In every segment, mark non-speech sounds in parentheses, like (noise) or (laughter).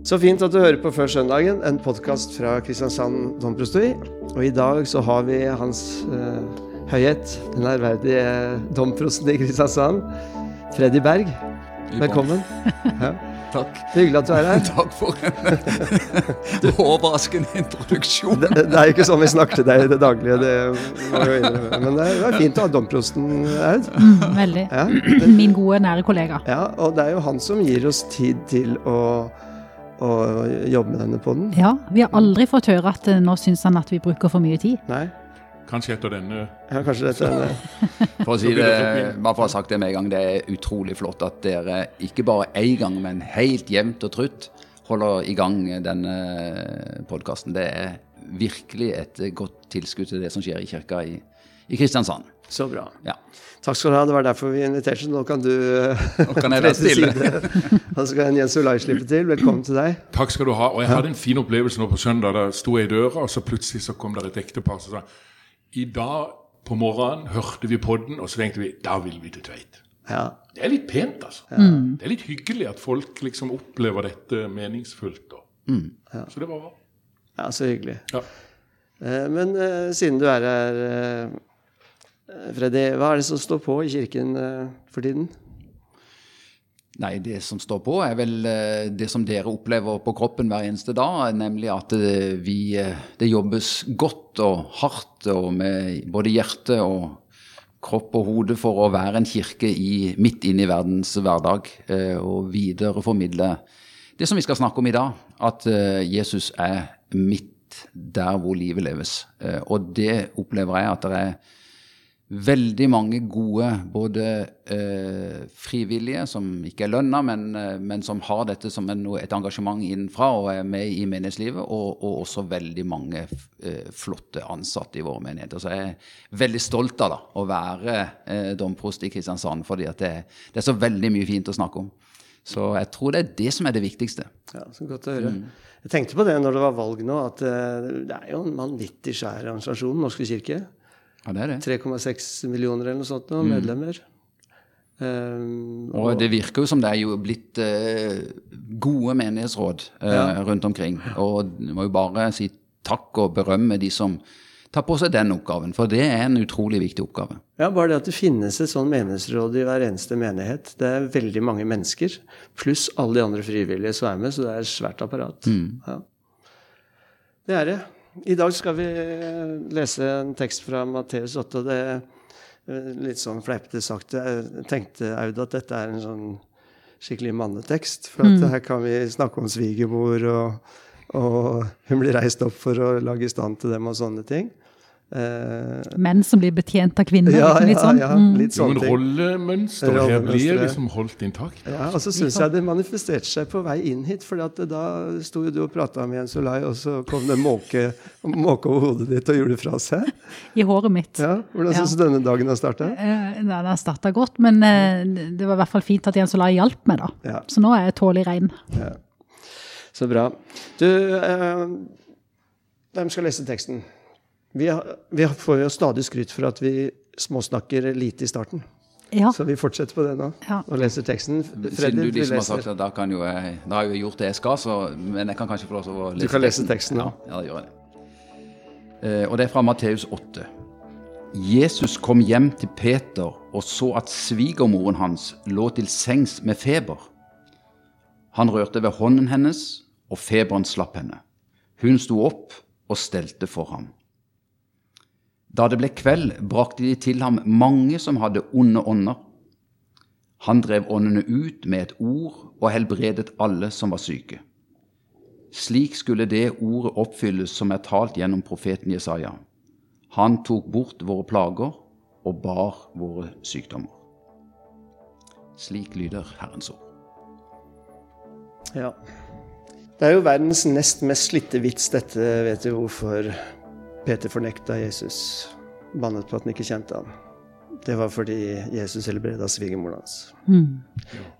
Så fint at du hører på Før søndagen, en podkast fra Kristiansand domprosteri. Og i dag så har vi Hans uh, Høyhet, den ærverdige domprosten i Kristiansand, Freddy Berg. Velkommen. (laughs) Ja. Takk. Hyggelig at du er her. (laughs) Takk for (laughs) en overraskende introduksjon. Det, det, er ikke sånn vi snakker til deg i det daglige, det må jeg innrømme. Men det er, er fint å ha domprosten, Aud. Mm, veldig. Ja. Min gode, nære kollega. Ja, og det er jo han som gir oss tid til å, å jobbe med denne poden. Ja, vi har aldri fått høre at nå syns han at vi bruker for mye tid. Nei. Kanskje etter denne. Ja, kanskje etter denne. (laughs) For å si det, bare for å ha sagt det med en gang, det er utrolig flott at dere ikke bare én gang, men helt jevnt og trutt holder i gang denne podkasten. Det er virkelig et godt tilskudd til det som skjer i kirka i, i Kristiansand. Så bra. Ja. Takk skal du ha. Det var derfor vi inviterte. Nå kan du (laughs) Nå kan jeg (laughs) stille. Og så kan Jens Olai slippe til. Velkommen til deg. Takk skal du ha. Og jeg hadde en fin opplevelse nå på søndag. Da sto jeg i døra, og så plutselig så kom det et ektepar som sa i dag på morgenen hørte vi podden, og så tenkte vi da vil vi til Tveit. Ja. Det er litt pent, altså. Ja. Det er litt hyggelig at folk liksom opplever dette meningsfullt. Mm. Ja. Så det var bra. Ja, så hyggelig. Ja. Eh, men uh, siden du er her, uh, Freddy, hva er det som står på i kirken uh, for tiden? Nei, det som står på, er vel eh, det som dere opplever på kroppen hver eneste dag. Nemlig at eh, vi, eh, det jobbes godt og hardt og med både hjerte og kropp og hode for å være en kirke i, midt inne i verdens hverdag og videreformidle det som vi skal snakke om i dag. At Jesus er midt der hvor livet leves. Og det opplever jeg at det er veldig mange gode både eh, frivillige, som ikke er lønna, men, eh, men, som har dette som en, et engasjement innenfra og er med i menighetslivet, og, og også veldig mange eh, flotte ansatte i våre menigheter. Så jeg er veldig stolt av da, å være eh, domprost i Kristiansand, fordi det, det, er så veldig mye fint å snakke om. Så jeg tror det er det som er det viktigste. Ja, så godt å høre. Mm. Jeg tenkte på det når det var valg nå, at eh, det er jo en vanvittig svær organisasjon, Norske kirke. Ja, det er det. 3,6 millioner eller noe sånt nå, mm. medlemmer. Um, og, og, det virker jo som det er jo blitt uh, gode menighetsråd uh, ja. rundt omkring. Og du må jo bare si takk og berømme de som tar på seg den oppgaven, for det er en utrolig viktig oppgave. Ja, bare det at det finnes et sånn menighetsråd i hver eneste menighet. Det er veldig mange mennesker, pluss alle de andre frivillige som er med, så det er et svært apparat. Mm. Ja. Det er det. I dag skal vi lese en tekst fra Matteus 8. og det er Litt sånn fleipete sagt. Jeg tenkte Aud, at dette er en sånn skikkelig mannetekst. For mm. her kan vi snakke om svigermor, og, og hun blir reist opp for å lage i stand til dem og sånne ting. Uh, Menn som blir betjent av kvinner? Ja, litt sånn. ja, ja litt sånn. Mm. Rollemønster her blir liksom holdt intakt. Ja, og så syns jeg det manifesterte seg på vei inn hit. For da sto jo du og prata med Jens Olai, og så kom det måke, måke over hodet ditt og gjorde det fra seg. I håret mitt. Ja, Hvordan syns du denne dagen har starta? Uh, den har starta godt, men uh, det var i hvert fall fint at Jens Olai hjalp meg, da. Så nå er jeg tålelig rein. Ja. Så bra. Du, hvem skal lese teksten? Vi, har, vi, får jo stadig skryt for at vi småsnakker lite i starten. Ja. Så vi fortsetter på det nå ja. og leser teksten. Fredrik, Siden du liksom har sagt at da, kan jo jeg, da har jeg jo gjort det jeg skal, så, men jeg kan kanskje få lov til å lese teksten. Du kan lese teksten. Ja, ja, det gjør jeg. Eh, og det er fra Matteus 8. Jesus kom hjem til Peter og så at svigermoren hans lå til sengs med feber. Han rørte ved hånden hennes, og feberen slapp henne. Hun sto opp og stelte for ham. Da det ble kveld, brakte de til ham mange som hadde onde ånder. Han drev åndene ut med et ord og helbredet alle som var syke. Slik skulle det ordet oppfylles som er talt gjennom profeten Jesaja. Han tok bort våre plager og bar våre sykdommer. Slik lyder Herrens ord. Ja. Det er jo verdens nest mest slitte vits, dette vet du hvorfor Peter fornekta Jesus, bannet på at han ikke kjente ham. Det var fordi Jesus helbreda svigermoren hans. Mm.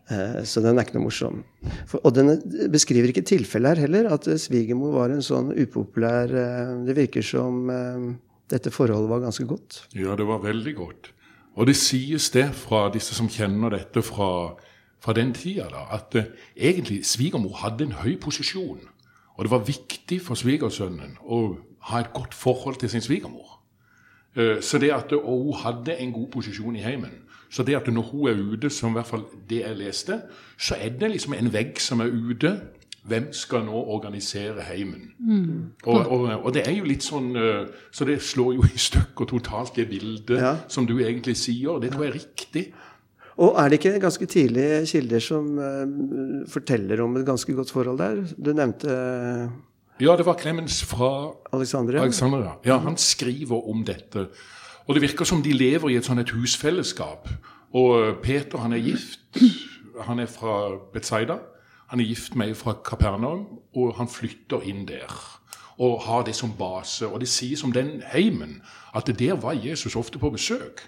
Eh, så den er ikke noe morsom. For, og den beskriver ikke tilfellet her heller, at svigermor var en sånn upopulær eh, Det virker som eh, dette forholdet var ganske godt. Ja, det var veldig godt. Og det sies det fra disse som kjenner dette fra, fra den tida da, at egentlig svigermor hadde en høy posisjon. Og det var viktig for svigersønnen å ha et godt forhold til sin svigermor. Uh, så det at, Og hun hadde en god posisjon i heimen. Så det at når hun er ute, som i hvert fall det jeg leste, så er det liksom en vegg som er ute. Hvem skal nå organisere heimen? Mm. Og, og, og, det er jo litt sånn Så det slår jo i stykker totalt det bildet ja. som du egentlig sier. Det tror jeg er riktig. Og er det ikke ganske tidlige kilder som uh, forteller om et ganske godt forhold der? Du nevnte Ja, det var Clemens fra Alexandria. Alexandria. Ja, han skriver om dette. Og det virker som de lever i et sånn et husfellesskap. Og eh, Peter, han er gift. Han er fra Betzaida. Han er gift med ei fra Kapernaum, og han flytter inn der. Og har det som base. Og det sies om den heimen at der var Jesus ofte på besøk.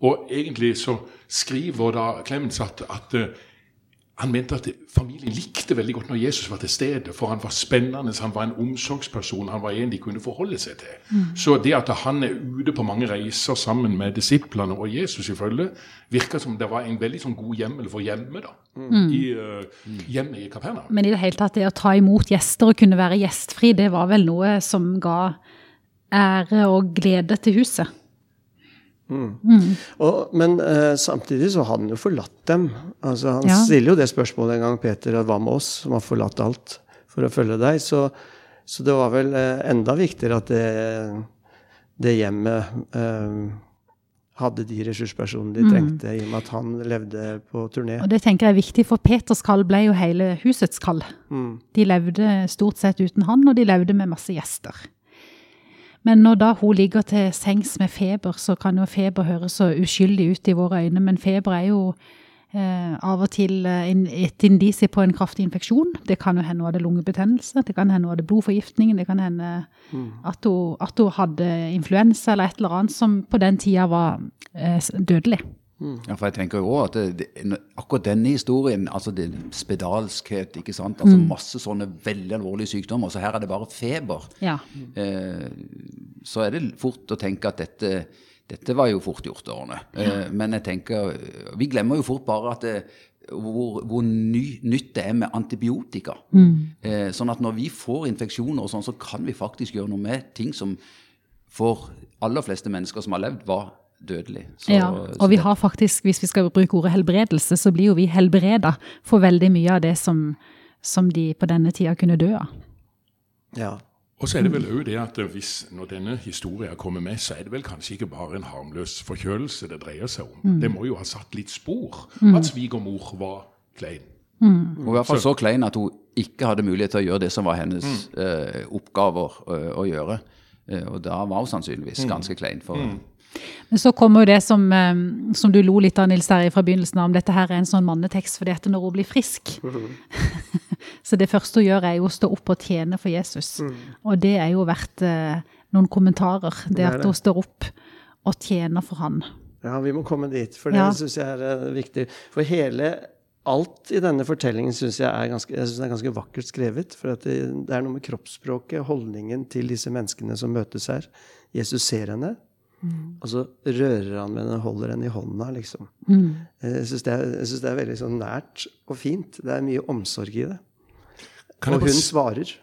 Og egentlig så skriver da Clemens at, at uh, han mente at familien likte veldig godt når Jesus var til stede, for han var spennende, han var en omsorgsperson, han var en de kunne forholde seg til. Mm. Så det at han er ute på mange reiser sammen med disiplene og Jesus i følge, virka som det var en veldig sånn god hjemmel for hjemme da, mm. i uh, hjemme i Kapernaum. Men i det hele tatt, det å ta imot gjester og kunne være gjestfri, det var vel noe som ga ære og glede til huset? Mm. Mm. Og, men uh, samtidig så har han jo forlatt dem. Altså, han ja. stiller jo det spørsmålet en gang, Peter, at hva med oss som har forlatt alt for å følge deg? Så, så det var vel uh, enda viktigere at det, det hjemmet uh, hadde de ressurspersonene de mm. trengte, i og med at han levde på turné. Og Det tenker jeg er viktig, for Peters kall ble jo hele husets kall. Mm. De levde stort sett uten han, og de levde med masse gjester. Men når da hun ligger til sengs med feber, så kan jo feber høres så uskyldig ut i våre øyne, men feber er jo eh, av og til eh, et indisi på en kraftig infeksjon. Det kan jo hende hun hadde lungebetennelse, det kan hende hun hadde blodforgiftning, det kan hende mm. at, hun, at, hun, hadde influensa eller et eller annet som på den tida var eh, dødelig. Mm. Ja, for jeg tenker jo også at det, det, Akkurat denne historien, altså det, spedalskhet, ikke sant? altså mm. masse sånne veldig alvorlige sykdommer, så her er det bare feber. Ja. Eh, så er det fort å tenke at dette, dette var jo fort gjort Arne. Eh, men jeg tenker Vi glemmer jo fort bare at det, hvor, hvor ny, nytt det er med antibiotika. Mm. Eh, sånn at når vi får infeksjoner, og sånn, så kan vi faktisk gjøre noe med ting som for aller fleste mennesker som har levd, var dødelig. Så, ja, og vi har faktisk, hvis vi skal bruke ordet helbredelse, så blir jo vi helbreda for veldig mye av det som, som de på denne tida kunne dø av. Ja. Og så er det vel òg det at hvis, når denne historien kommer med, så er det vel kanskje ikke bare en harmløs forkjølelse det dreier seg om. Mm. Det må jo ha satt litt spor mm. at svigermor var klein. Mm. Og i hvert fall så klein at hun ikke hadde mulighet til å gjøre det som var hennes mm. eh, oppgaver eh, å gjøre. Eh, og da var hun sannsynligvis mm. ganske klein. for mm. Men så kommer jo det som, eh, som du lo litt av, Nils Terje, fra begynnelsen av, om dette her er en sånn mannetekst fordi at når hun blir frisk (laughs) Så det første hun gjør, er jo å stå opp og tjene for Jesus. Mm. Og det er jo verdt eh, noen kommentarer, det, at hun står opp og tjener for han. Ja, vi må komme dit, for det ja. syns jeg er uh, viktig. For hele alt i denne fortellingen syns jeg, er ganske, jeg synes er ganske vakkert skrevet. For det, det, er noe med kroppsspråket, holdningen til disse menneskene som møtes her. Jesus ser henne. Mm. Og så rører han med henne og holder henne i hånda, liksom. Mm. Jeg syns det, det, er veldig sånn nært og fint. Det er mye omsorg i det. og hun svarer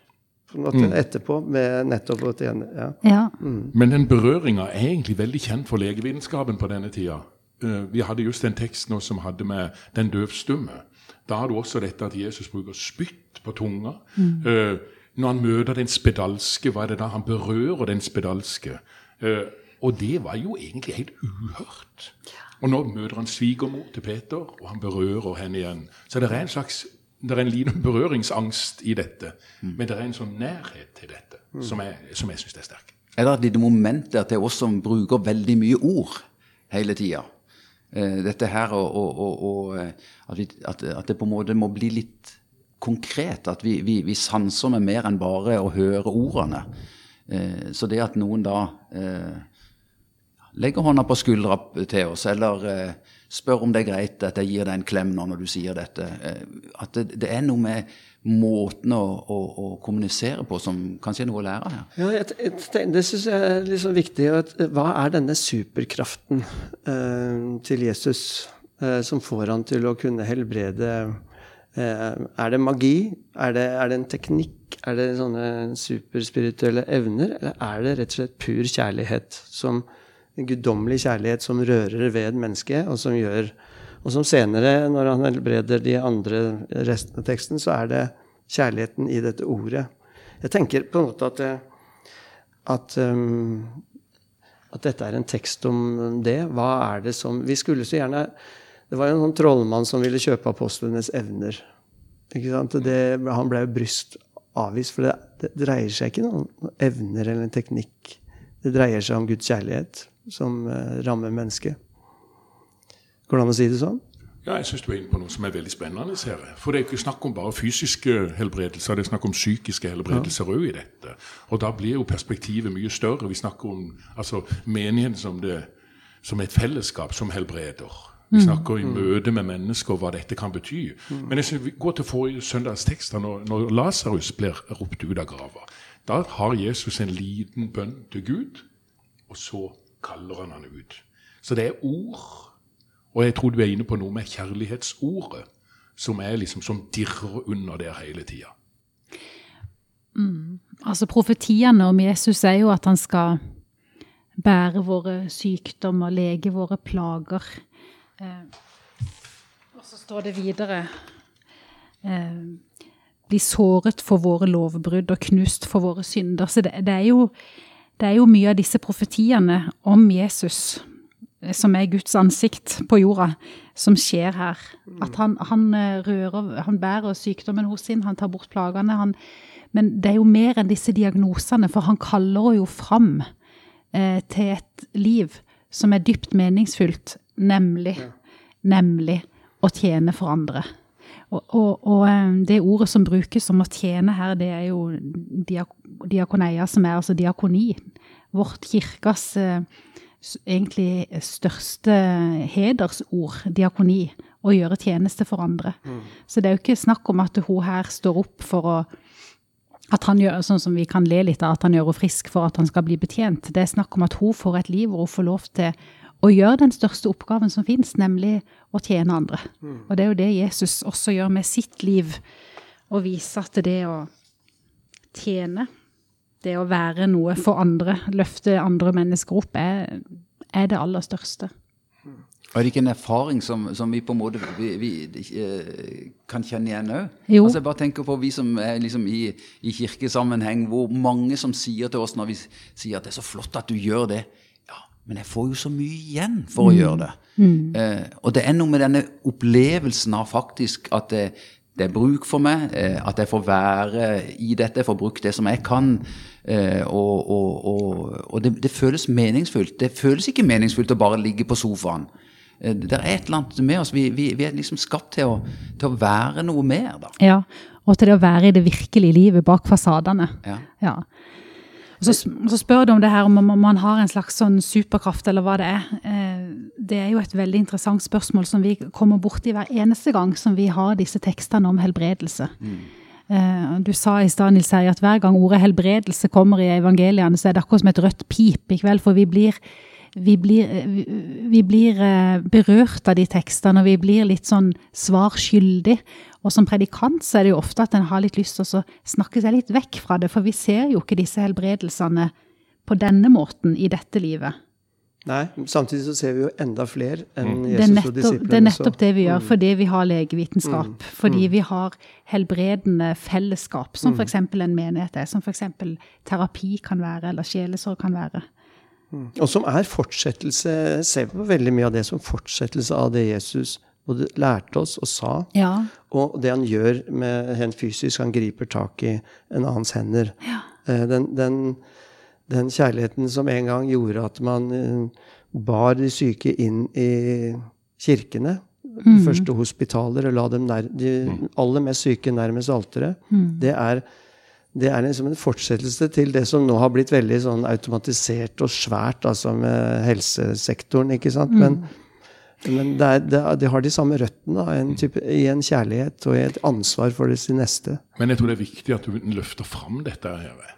på en måte mm. etterpå med nettopp å tjene ja. ja. Mm. Men den berøringa er egentlig veldig kjent for legevitenskapen på denne tida. Uh, vi hadde just en tekst nå som hadde med den døvstumme. Da har du også dette at Jesus bruker spytt på tunga. Uh, når han møter den spedalske, hva er det da? Han berører den spedalske. Og det var jo egentlig helt uhørt. Og nå møter han svigermor til Peter, og han berører henne igjen. Så det er en slags det er en liten berøringsangst i dette, mm. men det er en sånn nærhet til dette mm. som jeg, som jeg syns er sterk. Er det et lite moment der til oss som bruker veldig mye ord hele tida? Eh, dette her og, og, og, eh, at, vi, at, at, det på en måte må bli litt konkret. At vi, vi, vi sanser med mer enn bare å høre ordene. Eh, så det at noen da legger hånda på skuldra til oss, eller eh, spør om det er greit at jeg gir deg en klem nå når du sier dette. Eh, at det, det, er noe med måten å, å, å, kommunisere på som kanskje er noe å lære her. Ja, jeg, jeg, Det syns jeg er litt sånn viktig. At, hva er denne superkraften eh, til Jesus? eh, som får han til å kunne helbrede eh, Er det magi? Er det, er det en teknikk? Er det sånne superspirituelle evner? Eller er det rett og slett pur kjærlighet? Som, en guddommelig kjærlighet som rører ved et menneske, og som gjør og som senere, når han helbreder de andre restene av teksten, så er det kjærligheten i dette ordet. Jeg tenker på en måte at, at, um, at dette er en tekst om det. Hva er det som Vi skulle så gjerne Det var jo en sånn trollmann som ville kjøpe apostlenes evner. Det, han ble jo bryst avvist, for det, det, dreier seg ikke om evner eller en teknikk. Det dreier seg om Guds kjærlighet som uh, rammer mennesket. Går det an å si det sånn? Ja, jeg syns du er inne på noe som er veldig spennende. Jeg. For det er ikke snakk om bare fysiske helbredelser, det er snakk om psykiske helbredelser òg ja. i dette. Og da blir jo perspektivet mye større. Vi snakker om altså, menigheten som, det, som et fellesskap som helbreder. Vi mm. snakker i mm. møte med mennesker hva dette kan bety. Mm. Men jeg synes vi går til forrige søndags tekster, når, når Lasarus blir ropt ut av grava. Da har Jesus en liten bønn til Gud, og så kaller han han ut. Så det er ord og jeg tror du er inne på noe med kjærlighetsordet, som er liksom som dirrer under der hele tida. Mm. Altså Profetiene om Jesus er jo at han skal bære våre sykdommer, lege våre plager. Eh, og så står det videre eh, Bli såret for våre lovbrudd og knust for våre synder. Så det, det, er jo, det er jo mye av disse profetiene om Jesus som er Guds ansikt på jorda, som skjer her. At han, han eh, rører, han bærer sykdommen hos sin, han tar bort plagene. Han, men det er jo mer enn disse diagnosene, for han kaller jo fram eh, til et liv som er dypt meningsfullt, nemlig, ja. nemlig å tjene for andre. Og, og, og, eh, det ordet som brukes om å tjene her, det er jo diak diakoneia, som er altså diakoni. Vårt kirkas eh, egentlig største hedersord, diakoni, å gjøre tjeneste for andre. Mm. Så det er jo ikke snakk om at hun her står opp for å at han gjør, sånn som vi kan le litt av, at han gjør henne frisk for at han skal bli betjent. Det er snakk om at hun får et liv hvor hun får lov til å gjør den største oppgaven som fins, nemlig å tjene andre. Mm. Og det er jo det Jesus også gjør med sitt liv, å vise at det å tjene det å være noe for andre, løfte andre mennesker opp, er, er det aller største. Og er det ikke en erfaring som, som vi på en måte vi, vi, eh, kan kjenne igjen òg? Altså, jeg bare tenker på vi som er liksom i, i, kirkesammenheng, hvor mange som sier til oss når vi sier at det er så flott at du gjør det. Men jeg får jo så mye igjen for mm. å gjøre det. Mm. Eh, og det er noe med denne opplevelsen av faktisk at det, det er bruk for meg, eh, at jeg får være i dette, jeg får brukt det som jeg kan. Eh, og, og, og, og det, det, føles meningsfullt. Det føles ikke meningsfullt å bare ligge på sofaen. Eh, det er et eller annet med oss. Vi, vi, vi er liksom skapt til å, til å, være noe mer. da. Ja, og til det å være i det virkelige livet bak fasadene. Ja. ja. Og så, så, spør du om det her om man har en slags sånn superkraft, eller hva det er. Eh, det er jo et veldig interessant spørsmål som vi kommer borti hver eneste gang som vi har disse tekstene om helbredelse. Mm. Eh, du sa i stad, Nils Herje, at hver gang ordet helbredelse kommer i evangeliene, så er det akkurat som et rødt pip i kveld, for vi blir, vi blir, vi, vi blir berørt av de tekstene, og vi blir litt sånn svar skyldig. Og som predikant så er det jo ofte at en har litt lyst til å snakke seg litt vekk fra det, for vi ser jo ikke disse helbredelsene på denne måten i dette livet. Nei, samtidig så ser vi jo enda flere enn mm. Jesus nettopp, og disiplene. Det er nettopp det vi gjør, mm. fordi vi har legevitenskap. Mm. Fordi mm. vi har helbredende fellesskap, som mm. f.eks. en menighet er. Som f.eks. terapi kan være, eller sjelesorg kan være. Mm. Og som er fortsettelse, Jeg ser på veldig mye av det som fortsettelse av det Jesus både lærte oss og sa, ja. og det han gjør med hen fysisk. Han griper tak i en annens hender. Ja. Eh, den, den, den, kjærligheten som en gang gjorde at man eh, bar de syke inn i kirkene. Mm. Første hospitaler, og la dem nær, de aller mest syke nærmest alteret. Mm. Det er det er liksom en fortsettelse til det som nå har blitt veldig sånn automatisert og svært, altså med helsesektoren. ikke sant? Mm. Men men det, er, det, det, har de samme røttene en type, i en kjærlighet og i et ansvar for det sin neste. Men jeg tror det er viktig at du løfter fram dette. her.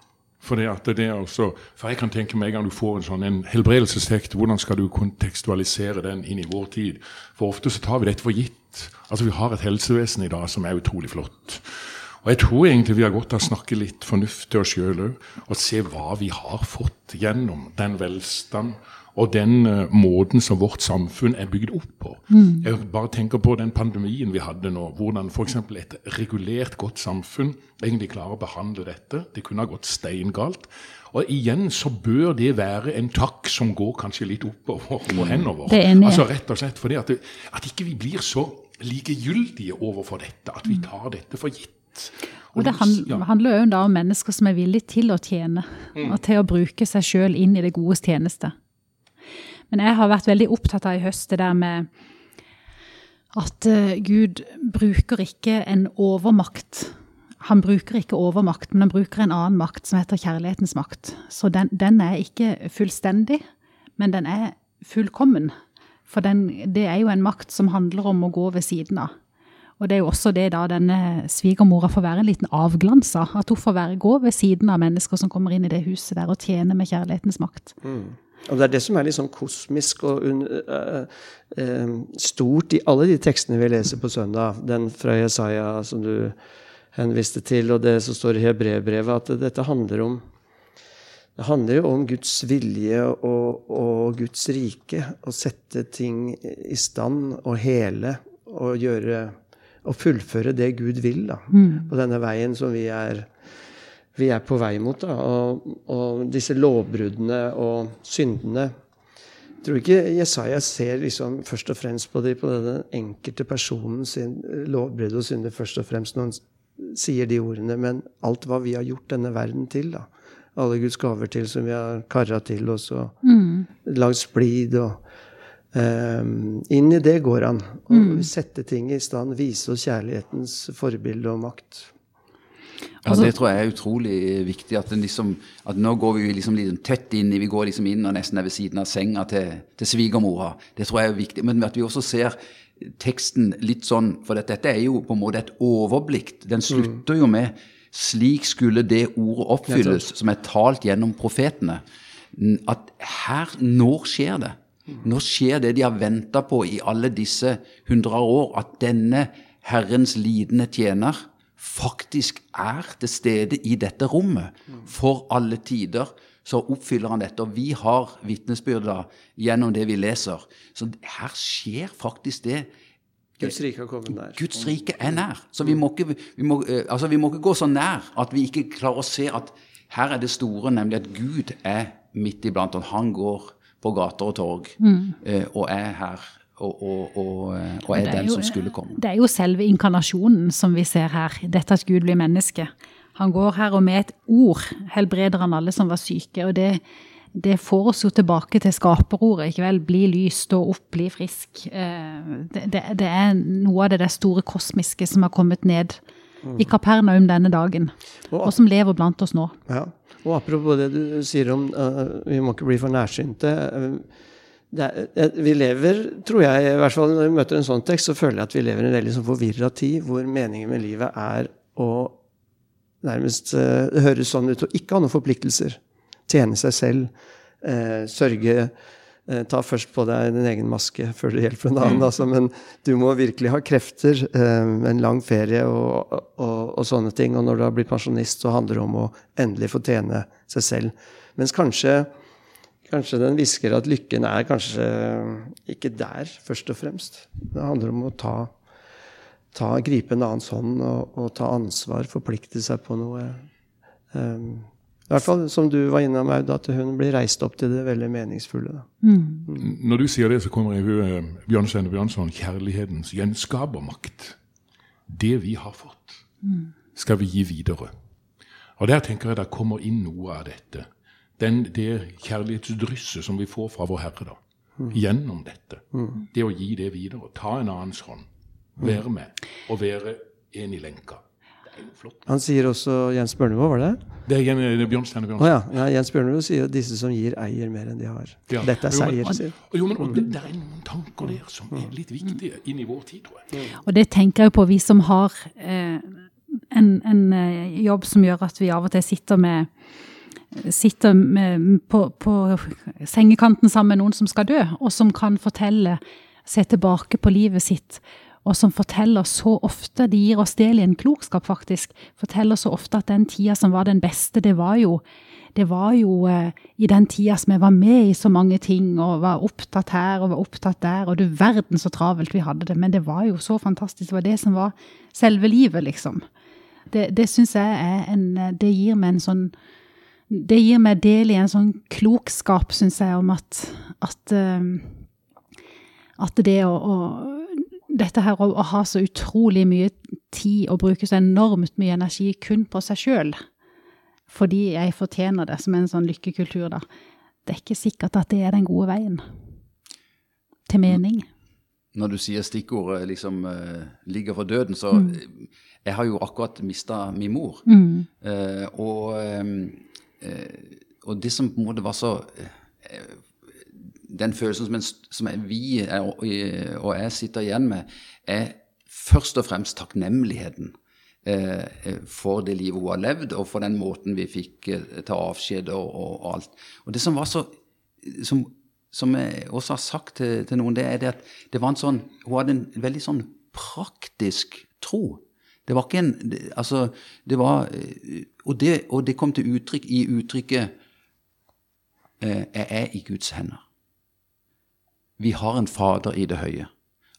For, også, for jeg kan tenke meg en gang du får en sånn en helbredelsestekt, hvordan skal du kontekstualisere den inn i vår tid? For ofte så tar vi dette for gitt. Altså Vi har et helsevesen i dag som er utrolig flott. Og jeg tror egentlig vi har godt av å snakke litt fornuft til oss sjøl òg, og se hva vi har fått gjennom den velstand og den uh, måten som vårt samfunn er bygd opp på. Mm. Jeg bare tenker på den pandemien vi hadde nå. Hvordan f.eks. et regulert, godt samfunn egentlig klarer å behandle dette. Det kunne ha gått steingalt. Og igjen så bør det være en takk som går kanskje litt oppover og henover. Altså Rett og slett fordi at, det, at ikke vi blir så likegyldige overfor dette. At vi tar dette for gitt. Og Det handler jo om mennesker som er villige til å tjene, mm. og til å bruke seg sjøl inn i det godes tjeneste. Men jeg har vært veldig opptatt av i høst det der med at uh, Gud bruker ikke en overmakt. Han bruker ikke overmakt, men han bruker en annen makt som heter kjærlighetens makt. Så den, den er ikke fullstendig, men den er fullkommen. For den, det er jo en makt som handler om å gå ved siden av. Og det er jo også det da denne svigermora får være en liten avglans av. At hun får være, gå ved siden av mennesker som kommer inn i det huset der og tjener med kjærlighetens makt. Mm. Og Det er det som er litt sånn kosmisk og uh, uh, stort i alle de tekstene vi leser på søndag. Den fra Jesaja som du henviste til, og det som står i Hebrevbrevet, at dette handler om det handler jo om Guds vilje og, og, Guds rike. Å sette ting i stand og hele og gjøre Og fullføre det Gud vil da, mm. på denne veien som vi er vi er på vei mot. Da. Og, og disse lovbruddene og syndene jeg tror ikke Jesaja ser liksom først og fremst på, det, på den enkelte personen sin lovbrudd og synder først og fremst når han sier de ordene, men alt hva vi har gjort denne verden til. da. Alle Guds gaver til som vi har kara til oss og mm. lagd splid. og um, Inn i det går han. Å mm. sette ting i stand, vise oss kjærlighetens forbilde og makt. Ja, altså- Det tror jeg er utrolig viktig. At, liksom, at nå går vi liksom litt tett inn vi går liksom inn og nesten er ved siden av senga til, til svigermora. Det tror jeg er viktig. Men at vi også ser teksten litt sånn For dette, dette er jo på en måte et overblikk. Den slutter jo med 'slik skulle det ordet oppfylles', som er talt gjennom profetene. At her når skjer det. Nå skjer det de har venta på i alle disse hundre år. At denne Herrens lidende tjener faktisk er til stede i dette rommet for alle tider, så oppfyller han dette. Og vi har vitnesbyrda gjennom det vi leser. Så her skjer faktisk det. Guds rike har kommet nær. Guds rike er nær. Så vi må, ikke, vi, må, eh, altså vi må ikke gå så nær at vi ikke klarer å se at her er det store, nemlig at Gud er midt iblant og Han går på gater og torg mm. Eh, og er her og, og, og, og er, er, den jo, som skulle komme. Det er jo selve inkarnasjonen som vi ser her. Dette at Gud blir menneske. Han går her og med et ord helbreder han alle som var syke. og det, det får oss jo tilbake til skaperordet. ikke vel? Bli lys, stå opp, bli frisk. Eh, det, det, det er noe av det der store kosmiske som har kommet ned i Kapernaum denne dagen, og, som lever blant oss nå. Ja, og Apropos det du sier om uh, vi må ikke bli for nærsynte. Uh, er, vi lever, tror jeg, i hvert fall når vi møter en sånn tekst, så føler jeg at vi lever i en veldig sånn forvirra tid, hvor meningen med livet er å nærmest uh, høres sånn ut å ikke ha noen forpliktelser. Tjene seg selv. Uh, sørge Ta først på deg din egen maske før du hjelper en annen. Mm. Altså, men du må virkelig ha krefter. en lang ferie og, og, og, sånne ting. Og når du har blitt pensjonist, så handler det om å endelig få tjene seg selv. Mens kanskje Kanskje den hvisker at lykken er kanskje ikke der, først og fremst. Det handler om å ta, ta gripe en annens hånd og, og, ta ansvar, forplikte seg på noe. Um, I hvert fall som du var innom, Aud, at hun blir reist opp til det veldig meningsfulle. Mm. Mm. Når du sier det, så kommer jeg uh, Bjørn Bjørnstein Bjørnson, kjærlighetens gjenskapermakt. Det vi har fått, mm. skal vi gi videre. Og der tenker jeg det kommer inn noe av dette den, det kjærlighetsdrysset som vi får fra vår Herre da, mm. gjennom dette. Mm. Det å gi det videre. Ta en annens hånd. Være med. Og være en i lenka. Det jo flott. Han sier også Jens Bjørneboe, var det? Det er, det er Bjørnstein Bjørnstein. Oh, ja. ja. Jens Bjørneboe sier at disse som gir, eier mer enn de har. Ja. Dette er seier, sier Jo, men det, det, er noen tanker der som er litt viktige inn i vår tid, tror jeg. Og det tenker jeg på, vi som har eh, en, en, eh, jobb som gjør at vi av og til sitter med sitter med, på, på, sengekanten sammen med noen som skal dø, og som kan fortelle, se tilbake på livet sitt, og som forteller så ofte, de gir oss del i en klokskap faktisk, forteller så ofte at den tida som var den beste, det var jo det var jo eh, i den tida som jeg var med i så mange ting og var opptatt her og var opptatt der, og du verden så travelt vi hadde det, men det var jo så fantastisk. Det var det som var selve livet, liksom. Det, det syns jeg er en Det gir meg en sånn Det gir meg del i en sånn klokskap, syns jeg, om at at, at det å, å dette her å, ha så utrolig mye tid og bruke så enormt mye energi kun på seg sjøl, fordi jeg fortjener det, som en sånn lykkekultur, da. Det er ikke sikkert at det er den gode veien til mening. Når du sier stikkordet liksom uh, ligger for døden, så mm. Jeg har jo akkurat mista min mor. Mm. Uh, og, uh, og, det som på en måte var så Den følelsen som, en, som vi er, og jeg sitter igjen med, er først og fremst takknemligheten Eh, for det livet hun har levd, og for den måten vi fikk eh, ta avskjed og, og, alt. Og det som var så Som, som jeg også har sagt til, til, noen, det er det at det sånn Hun hadde en veldig sånn praktisk tro. Det var ikke en Altså, det var og det, og det, kom til uttrykk i uttrykket eh, 'Jeg er i Guds hender'. Vi har en Fader i det høye.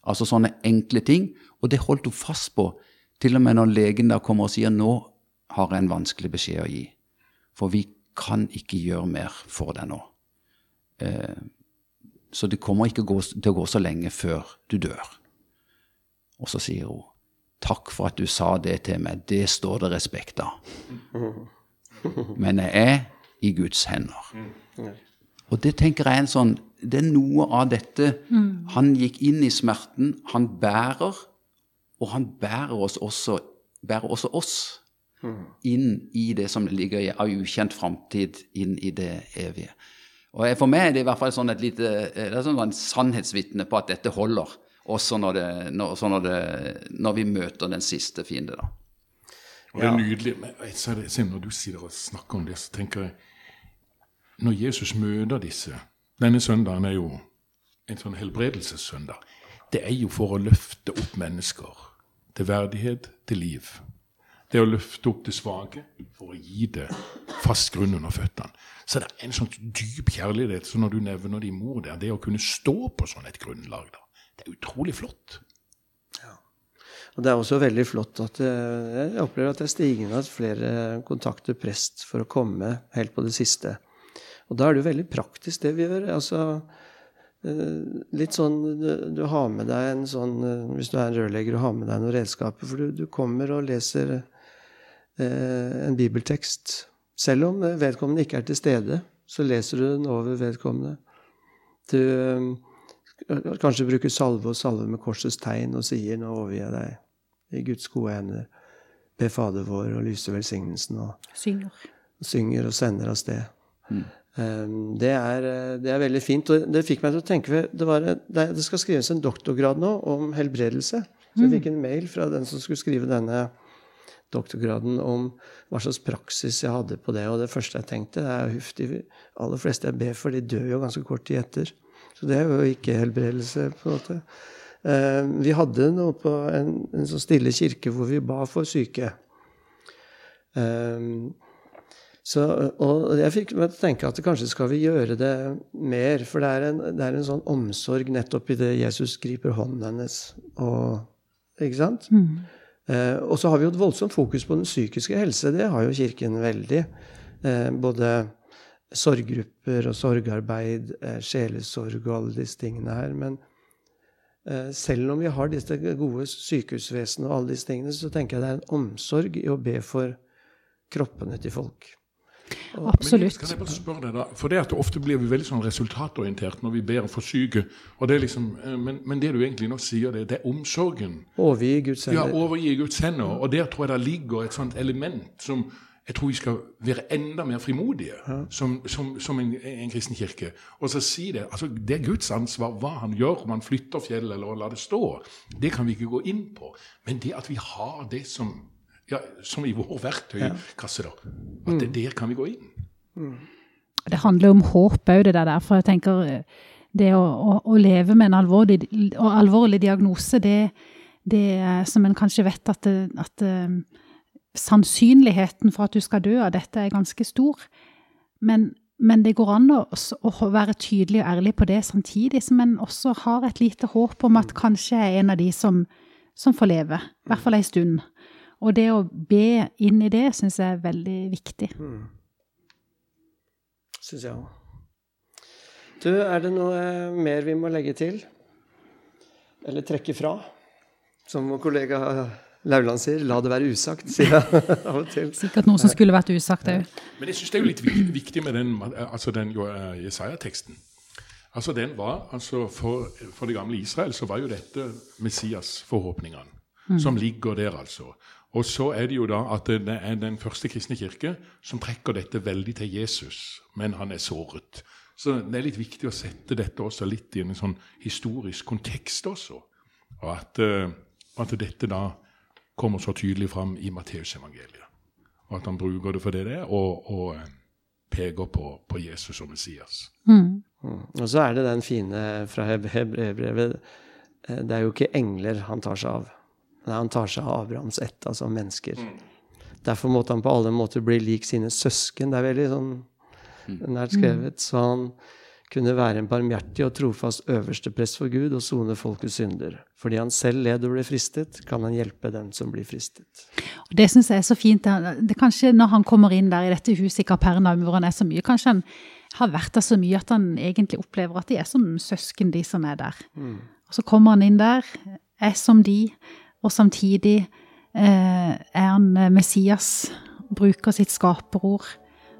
Altså sånne enkle ting. Og det holdt hun fast på til og med når legen da kommer og sier nå har jeg en vanskelig beskjed å gi. For vi kan ikke gjøre mer for deg nå. Eh, så det kommer ikke til å gå så lenge før du dør. Og så sier hun takk for at du sa det til meg, det står det respekt av. (laughs) Men jeg er i Guds hender. Og det tenker jeg er en sånn Det er noe av dette. Han gikk inn i smerten. Han bærer og han bærer oss også, bærer også oss inn i det som ligger i av ukjent framtid, inn i det evige. Og For meg er det i hvert fall sånn et lite, det er sånn en sannhetsvitne på at dette holder, også når, det, når, når, det, når vi møter den siste fiende. da. Og det er nydelig. Men når du sitter og snakker om det, så tenker jeg Når Jesus møter disse Denne søndagen er jo en sånn helbredelsessøndag. Det er jo for å løfte opp mennesker til verdighet, til liv. Det å løfte opp det svake for å gi det fast grunn under føttene. Så det er en sånn dyp kjærlighet. Så når du nevner din mor der, det å kunne stå på sånn et grunnlag, da, det er utrolig flott. Ja. Og det er også veldig flott at eh, jeg opplever at det er stigende at flere kontakter prest for å komme helt på det siste. Og da er det jo veldig praktisk, det vi gjør. altså Eh, litt sånn du, du, har med deg en sånn eh, Hvis du er en rørlegger og har med deg noen redskaper For du, du kommer og leser eh, en bibeltekst. Selv om vedkommende ikke er til stede, så leser du den over vedkommende. Du eh, kanskje bruker salve og salve med korsets tegn og sier 'Nå overgir jeg deg i Guds gode hender'. Be Fader vår og lyse velsignelsen. Og synger. Og synger og sender av sted. Mm. Ehm, det er, eh, det er, veldig fint. Og det fikk meg til å tenke det, var, det, skal skrives en doktorgrad nå om helbredelse. Så jeg mm. fikk en mail fra den som skulle skrive denne doktorgraden, om hva slags praksis jeg hadde på det. Og det første jeg tenkte, er huff, de aller fleste jeg ber for, de dør jo ganske kort tid etter. Så det er jo ikke helbredelse, på en måte. Ehm, vi hadde noe på en, en sånn stille kirke hvor vi ba for syke. Um, så, og jeg fikk meg til å tenke at kanskje skal vi gjøre det mer. For det er en, det er en sånn omsorg nettopp i det Jesus griper hånden hennes. Og, ikke sant? Mm. Eh, og så har vi jo et voldsomt fokus på den psykiske helse. Det har jo Kirken veldig. Eh, både sorggrupper og sorgarbeid, eh, sjelesorg og alle disse tingene her. Men eh, selv om vi har disse gode sykehusvesenene og alle disse tingene, så tenker jeg det er en omsorg i å be for kroppene til folk. Absolutt. Men kan jeg bare spørre deg da, for det at Ofte blir vi veldig sånn resultatorientert når vi ber for syke. og det er liksom, eh, men, men, det du egentlig nå sier, det, det er omsorgen. Overgi Guds hender. Ja, overgi Guds hender. Og der tror jeg det ligger et sånt element som jeg tror vi skal være enda mer frimodige ja. som, som, som en, en, kristen kirke. Og så si det. altså Det er Guds ansvar hva han gjør, om han flytter fjellet eller lar det stå. Det kan vi ikke gå inn på. Men det at vi har det som ja, som i vår verktøykasse, da. At det, mm. der kan vi gå inn. Det handler om håp òg, det der. For jeg tenker eh, det å, å, å leve med en alvorlig, alvorlig diagnose, det, det er som en kanskje vet at, det, at um, sannsynligheten for at du skal dø av dette er ganske stor. Men, men det går an å, å, være tydelig og ærlig på det, samtidig som en også har et lite håp om at kanskje jeg er en av de som, som får leve. I hvert fall ei stund. Og det å be inn i det syns jeg er veldig viktig. Mm. Syns jeg òg. Du, er det noe mer vi må legge til? Eller trekke fra? Som vår kollega Lauland sier, la det være usagt, sier jeg (laughs) av og til. Sikkert noe som skulle vært usagt òg. Men jeg syns det er jo litt viktig med den, altså den eh, Jesaja-teksten. Altså den var, altså for, for, det gamle Israel så var jo dette Messias-forhåpningene mm. som ligger der, altså. Og så er det jo da at det er den første kristne kirke som trekker dette veldig til Jesus, men han er såret. Så det er litt viktig å sette dette også litt i en sånn historisk kontekst også. Og at, uh, at dette da kommer så tydelig fram i Matteusevangeliet. Og at han bruker det for det det er, og, og uh, peker på, på, Jesus og Messias. Mm. Mm. Og så er det den fine fra hebreerbrevet eh, Det er jo ikke engler han tar seg av. Nei, han tar seg av Abrahams ett, altså mennesker. Mm. Derfor måtte han på alle måter bli lik sine søsken. Det er veldig sånn mm. nært skrevet. Så han kunne være en barmhjertig og trofast øverste prest for Gud og sone folkets synder. Fordi han selv led og ble fristet, kan han hjelpe dem som blir fristet. Og det syns jeg er så fint. Det er kanskje Når han kommer inn der i dette huset i Kapernaum, hvor han er så mye, kanskje han har vært der så mye at han egentlig opplever at de er som søsken, de som er der. Mm. Og så kommer han inn der, er som de, og samtidig eh, er han eh, Messias, bruker sitt skaperord,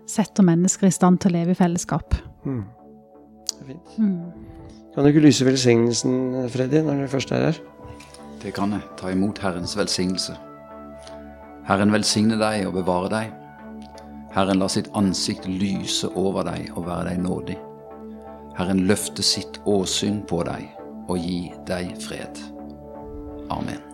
setter mennesker i stand til å leve i fellesskap. Mm. Det er fint. Mm. Kan du ikke lyse velsignelsen, Freddy, når du først er her? Det kan jeg. Ta imot Herrens velsignelse. Herren velsigne deg og bevare deg. Herren la sitt ansikt lyse over deg og være deg nådig. Herren løfte sitt åsyn på deg og gi deg fred. Amen.